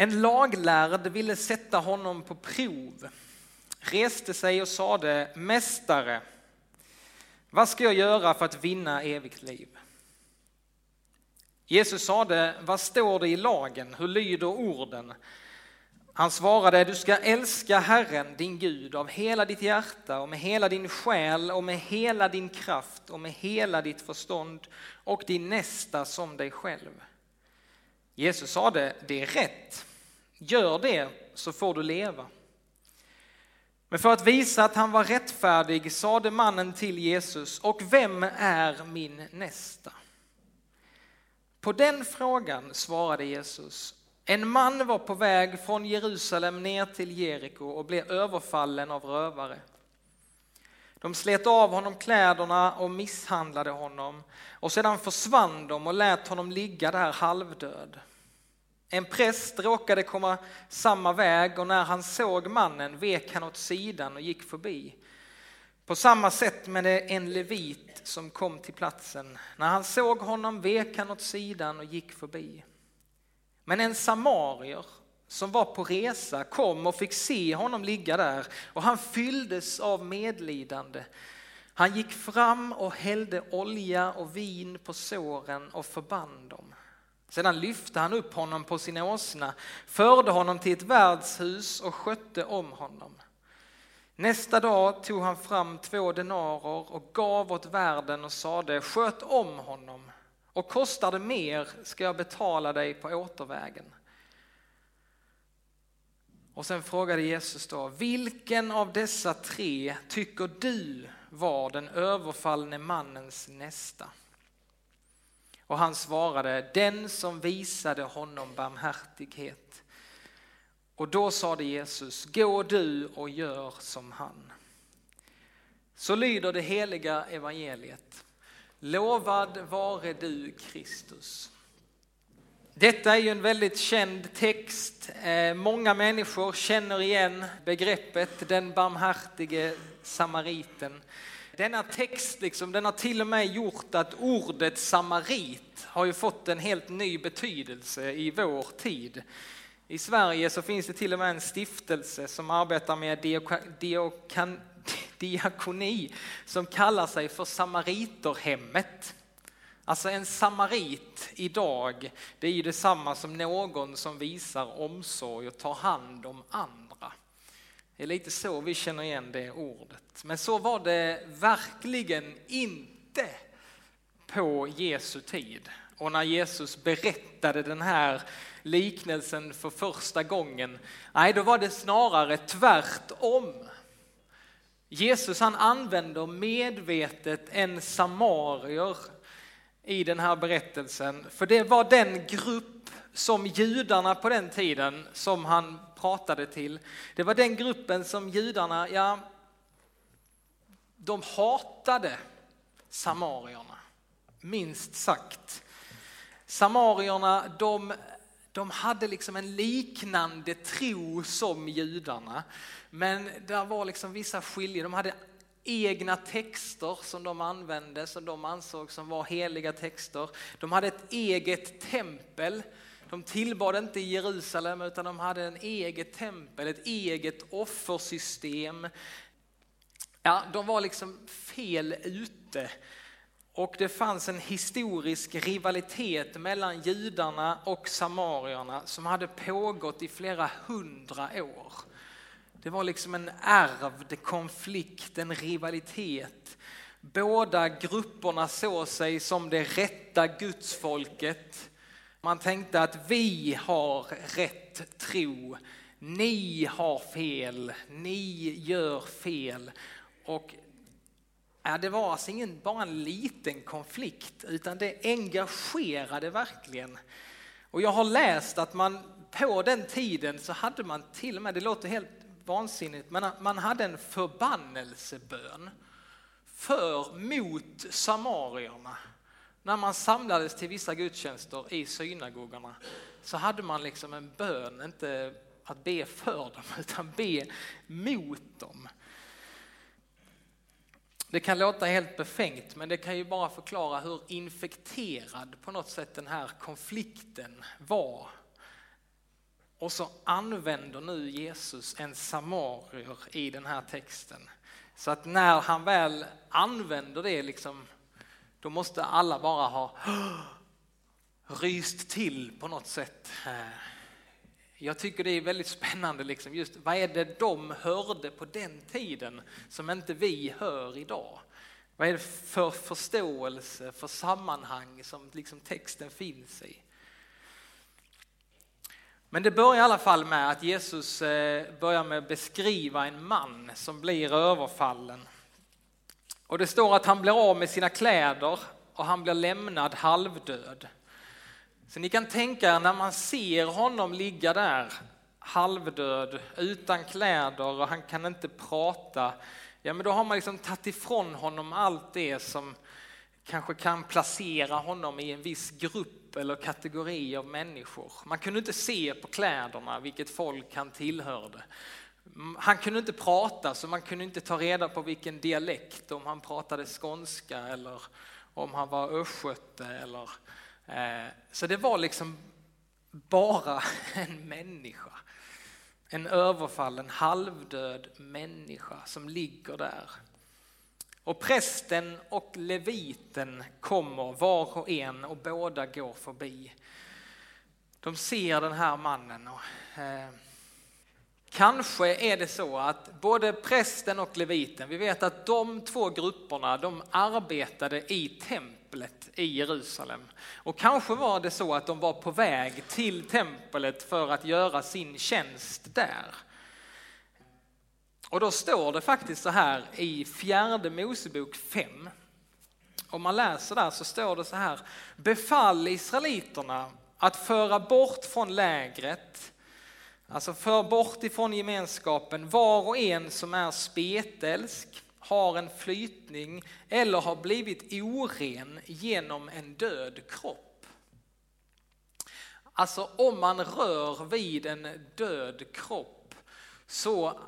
En laglärd ville sätta honom på prov, reste sig och sade, Mästare, vad ska jag göra för att vinna evigt liv? Jesus sade, vad står det i lagen? Hur lyder orden? Han svarade, du ska älska Herren, din Gud, av hela ditt hjärta och med hela din själ och med hela din kraft och med hela ditt förstånd och din nästa som dig själv. Jesus sade, det är rätt. Gör det så får du leva. Men för att visa att han var rättfärdig sade mannen till Jesus, och vem är min nästa? På den frågan svarade Jesus, en man var på väg från Jerusalem ner till Jeriko och blev överfallen av rövare. De slet av honom kläderna och misshandlade honom och sedan försvann de och lät honom ligga där halvdöd. En präst råkade komma samma väg och när han såg mannen vek han åt sidan och gick förbi. På samma sätt med en levit som kom till platsen. När han såg honom vek han åt sidan och gick förbi. Men en samarier som var på resa kom och fick se honom ligga där och han fylldes av medlidande. Han gick fram och hällde olja och vin på såren och förband dem. Sedan lyfte han upp honom på sin åsna, förde honom till ett värdshus och skötte om honom. Nästa dag tog han fram två denarer och gav åt värden och sade, sköt om honom och kostar det mer ska jag betala dig på återvägen. Och sen frågade Jesus då, vilken av dessa tre tycker du var den överfallne mannens nästa? Och han svarade, den som visade honom barmhärtighet. Och då sade Jesus, gå du och gör som han. Så lyder det heliga evangeliet. Lovad vare du Kristus. Detta är ju en väldigt känd text. Eh, många människor känner igen begreppet den barmhärtige samariten. Denna text liksom, den har till och med gjort att ordet samarit har ju fått en helt ny betydelse i vår tid. I Sverige så finns det till och med en stiftelse som arbetar med diakoni som kallar sig för Samariterhemmet. Alltså en samarit idag, det är ju detsamma som någon som visar omsorg och tar hand om andra. Det är lite så vi känner igen det ordet. Men så var det verkligen inte på Jesu tid. Och när Jesus berättade den här liknelsen för första gången, nej då var det snarare tvärtom. Jesus han använder medvetet en samarier i den här berättelsen, för det var den grupp som judarna på den tiden som han pratade till, det var den gruppen som judarna, ja, de hatade samarierna, minst sagt. Samarierna, de, de hade liksom en liknande tro som judarna, men det var liksom vissa skiljer. De hade egna texter som de använde, som de ansåg som var heliga texter. De hade ett eget tempel. De tillbad inte i Jerusalem utan de hade en eget tempel, ett eget offersystem. Ja, de var liksom fel ute. Och det fanns en historisk rivalitet mellan judarna och samarierna som hade pågått i flera hundra år. Det var liksom en ärvd konflikt, en rivalitet. Båda grupperna såg sig som det rätta gudsfolket. Man tänkte att vi har rätt tro, ni har fel, ni gör fel. Och ja, det var alltså ingen bara en liten konflikt utan det engagerade verkligen. Och jag har läst att man på den tiden så hade man till och med, det låter helt vansinnigt, men man hade en förbannelsebön för mot samarierna. När man samlades till vissa gudstjänster i synagogorna så hade man liksom en bön, inte att be för dem utan be mot dem. Det kan låta helt befängt men det kan ju bara förklara hur infekterad på något sätt den här konflikten var Och så använder nu Jesus en samarier i den här texten. Så att när han väl använder det, liksom, då måste alla bara ha ryst till på något sätt. Eh, jag tycker det är väldigt spännande, liksom, just vad är det de hörde på den tiden som inte vi hör idag? Vad är det för förståelse, för sammanhang som liksom texten finns i? Men det börjar i alla fall med att Jesus eh, börjar med att beskriva en man som blir överfallen. Och det står att han blir av med sina kläder och han blir lämnad halvdöd. Så ni kan tänka er när man ser honom ligga där halvdöd utan kläder och han kan inte prata. Ja, men då har man liksom tagit ifrån honom allt det som kanske kan placera honom i en viss grupp eller kategori av människor. Man kunde inte se på kläderna vilket folk han tillhörde. Mm, han kunde inte prata så man kunde inte ta reda på vilken dialekt, om han pratade skånska eller om han var östgöte eller Eh, så det var liksom bara en människa. En överfallen, halvdöd människa som ligger där. Och prästen och leviten kommer var och en och båda går förbi. De ser den här mannen. Och, eh, kanske är det så att både prästen och leviten, vi vet att de två grupperna de arbetade i templet i Jerusalem. Och kanske var det så att de var på väg till templet för att göra sin tjänst där. Och då står det faktiskt så här i fjärde Mosebok 5. Om man läser där så står det så här. Befall israeliterna att föra bort från lägret, alltså för bort ifrån gemenskapen var och en som är spetälsk, har en flytning eller har blivit oren genom en död kropp. Alltså om man rör vid en död kropp så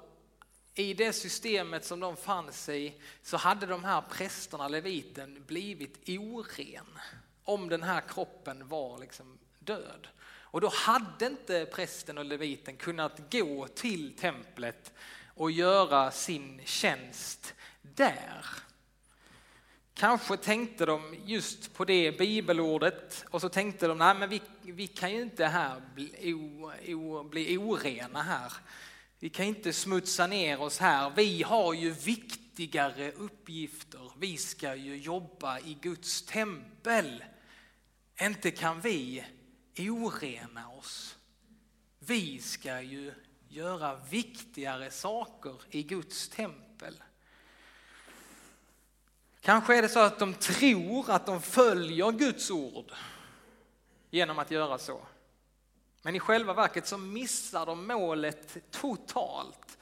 i det systemet som de fanns i så hade de här prästerna, leviten, blivit oren om den här kroppen var liksom död. Och då hade inte prästen och leviten kunnat gå till templet och göra sin tjänst där. Kanske tänkte de just på det bibelordet och så tänkte de, nej men vi, vi kan ju inte här bli, o, o, bli orena här. Vi kan inte smutsa ner oss här. Vi har ju viktigare uppgifter. Vi ska ju jobba i Guds tempel. Inte kan vi orena oss. Vi ska ju göra viktigare saker i Guds tempel. Kanske är det så att de tror att de följer Guds ord genom att göra så. Men i själva verket så missar de målet totalt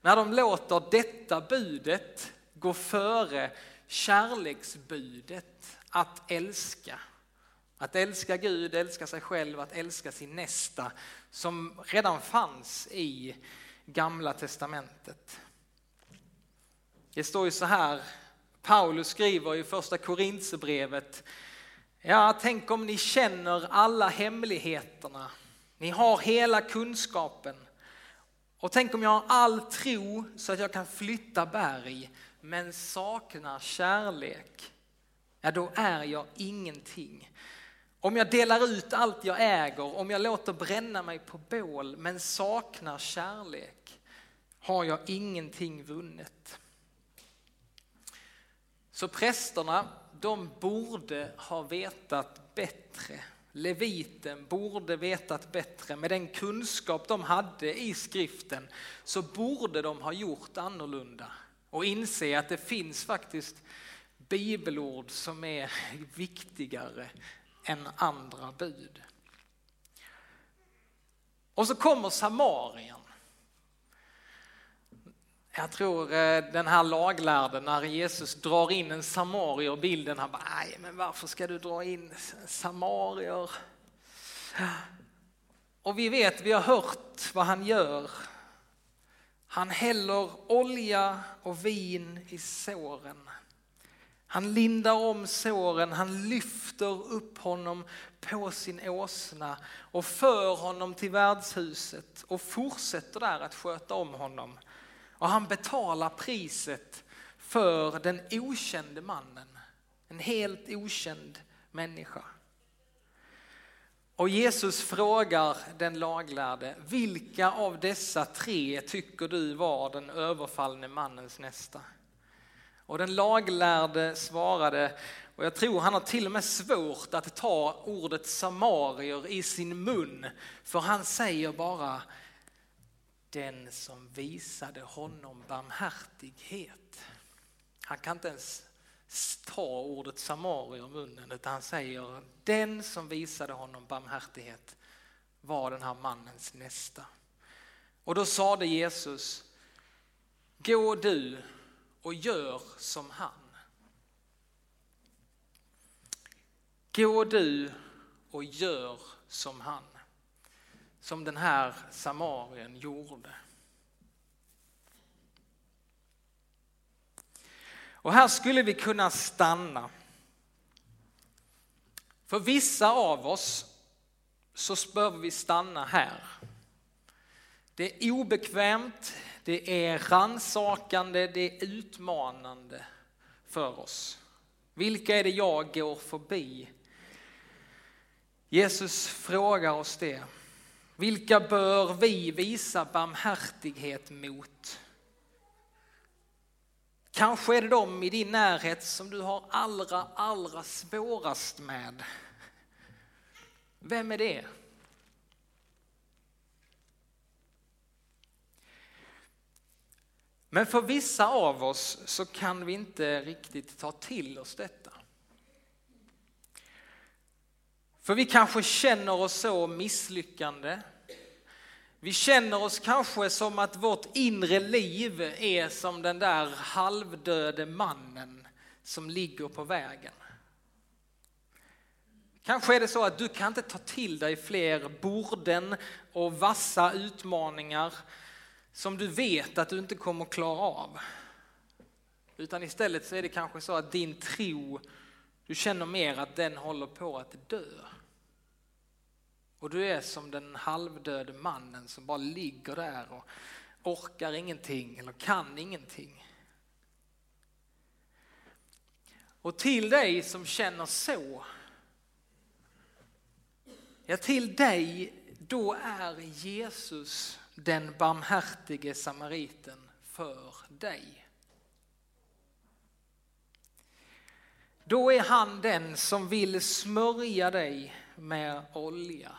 när de låter detta budet gå före kärleksbudet att älska. Att älska Gud, älska sig själv, att älska sin nästa som redan fanns i gamla testamentet. Det står ju så här Paulus skriver i första Korinthierbrevet, ja tänk om ni känner alla hemligheterna, ni har hela kunskapen och tänk om jag har all tro så att jag kan flytta berg men saknar kärlek, ja då är jag ingenting. Om jag delar ut allt jag äger, om jag låter bränna mig på bål men saknar kärlek har jag ingenting vunnet. Så prästerna, de borde ha vetat bättre. Leviten borde vetat bättre. Med den kunskap de hade i skriften så borde de ha gjort annorlunda och inse att det finns faktiskt bibelord som är viktigare än andra bud. Och så kommer Samarien. Jag tror eh, den här laglärden, när Jesus drar in en samarier i bilden, han bara, nej men varför ska du dra in samarier? Och vi vet, vi har hört vad han gör. Han häller olja och vin i såren. Han lindar om såren, han lyfter upp honom på sin åsna och för honom till värdshuset och fortsätter där att sköta om honom. Och han betalar priset för den okände mannen, en helt okänd människa. Och Jesus frågar den laglärde, vilka av dessa tre tycker du var den överfallne mannens nästa? Och den laglärde svarade, och jag tror han har till och med svårt att ta ordet samarier i sin mun, för han säger bara den som visade honom barmhärtighet. Han kan inte ens ta ordet samarier i munnen utan han säger den som visade honom barmhärtighet var den här mannens nästa. Och då sade Jesus, gå du och gör som han. Gå du och gör som han. Som den här samarien gjorde. Och här skulle vi kunna stanna. För vissa av oss så behöver vi stanna här. Det är obekvämt, det är ransakande, det är utmanande för oss. Vilka är det jag går förbi? Jesus frågar oss det. Vilka bör vi visa barmhärtighet mot? Kanske är det de i din närhet som du har allra, allra svårast med. Vem är det? Men för vissa av oss så kan vi inte riktigt ta till oss detta. För vi kanske känner oss så misslyckande. Vi känner oss kanske som att vårt inre liv är som den där halvdöde mannen som ligger på vägen. Kanske är det så att du kan inte ta till dig fler borden och vassa utmaningar som du vet att du inte kommer klara av. Utan istället så är det kanske så att din tro, du känner mer att den håller på att dö. Och du är som den halvdöde mannen som bara ligger där och orkar ingenting eller kan ingenting. Och till dig som känner så, ja till dig, då är Jesus den barmhärtige samariten för dig. Då är han den som vill smörja dig med olja.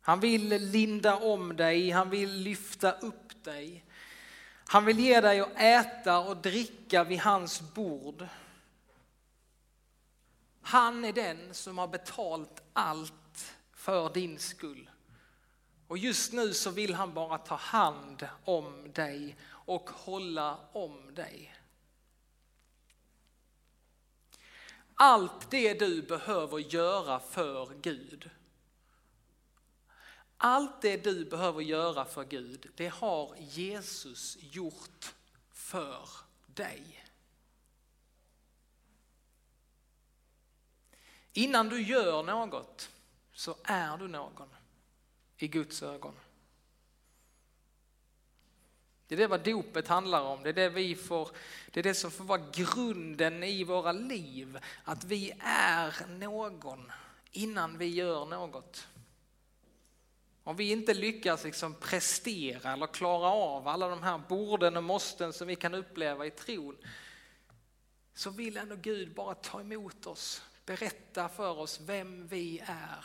Han vill linda om dig, han vill lyfta upp dig. Han vill ge dig att äta och dricka vid hans bord. Han är den som har betalt allt för din skull. Och just nu så vill han bara ta hand om dig och hålla om dig. Allt det du behöver göra för Gud, allt det du behöver göra för Gud, det har Jesus gjort för dig. Innan du gör något så är du någon i Guds ögon. Det är det vad dopet handlar om, det är det, vi får, det är det som får vara grunden i våra liv. Att vi är någon innan vi gör något. Om vi inte lyckas liksom prestera eller klara av alla de här borden och måsten som vi kan uppleva i tron, så vill ändå Gud bara ta emot oss, berätta för oss vem vi är.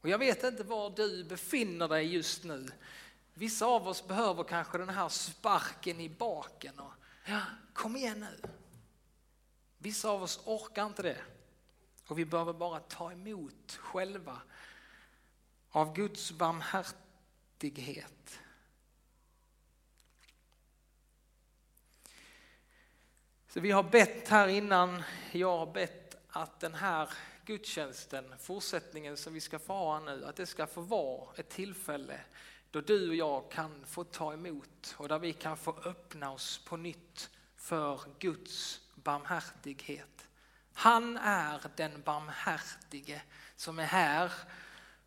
Och jag vet inte var du befinner dig just nu. Vissa av oss behöver kanske den här sparken i baken och ja, kom igen nu. Vissa av oss orkar inte det. Och vi behöver bara ta emot själva av Guds barmhärtighet. Så vi har bett här innan, jag har bett att den här gudstjänsten, fortsättningen som vi ska få ha nu, att det ska få vara ett tillfälle då du och jag kan få ta emot och där vi kan få öppna oss på nytt för Guds barmhärtighet. Han är den barmhärtige som är här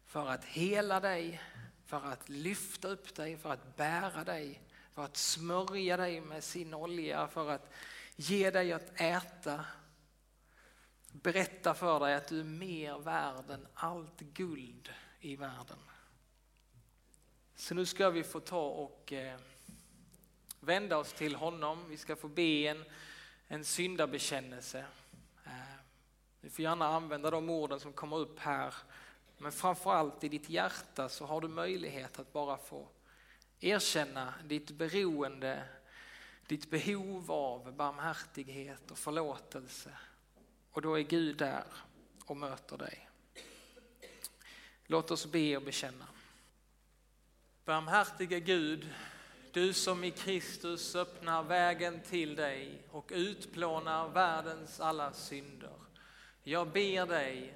för att hela dig, för att lyfta upp dig, för att bära dig, för att smörja dig med sin olja, för att ge dig att äta. Berätta för dig att du är mer värd än allt guld i världen. Så nu ska vi få ta och eh, vända oss till honom. Vi ska få be en, en syndabekännelse. Eh, du får gärna använda de orden som kommer upp här. Men framförallt i ditt hjärta så har du möjlighet att bara få erkänna ditt beroende, ditt behov av barmhärtighet och förlåtelse. Och då är Gud där och möter dig. Låt oss be och bekänna. Barmhärtige Gud, du som i Kristus öppnar vägen till dig och utplånar världens alla synder. Jag ber dig,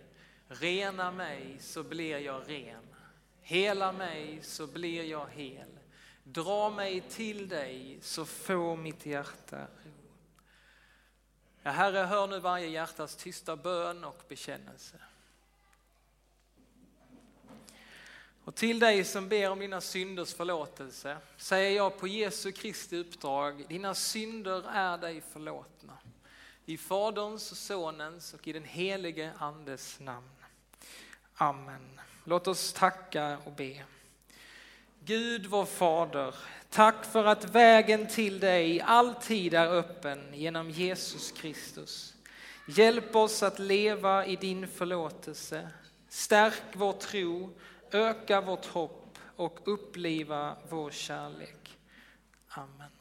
rena mig så blir jag ren. Hela mig så blir jag hel. Dra mig till dig så får mitt hjärta ro. Ja, Herre, hör nu varje hjärtas tysta bön och bekännelse. Och till dig som ber om dina synders förlåtelse säger jag på Jesu Kristi uppdrag, dina synder är dig förlåtna. I Faderns och Sonens och i den helige Andes namn. Amen. Låt oss tacka och be. Gud vår Fader, tack för att vägen till dig alltid är öppen genom Jesus Kristus. Hjälp oss att leva i din förlåtelse. Stärk vår tro öka vårt hopp och uppliva vår kärlek. Amen.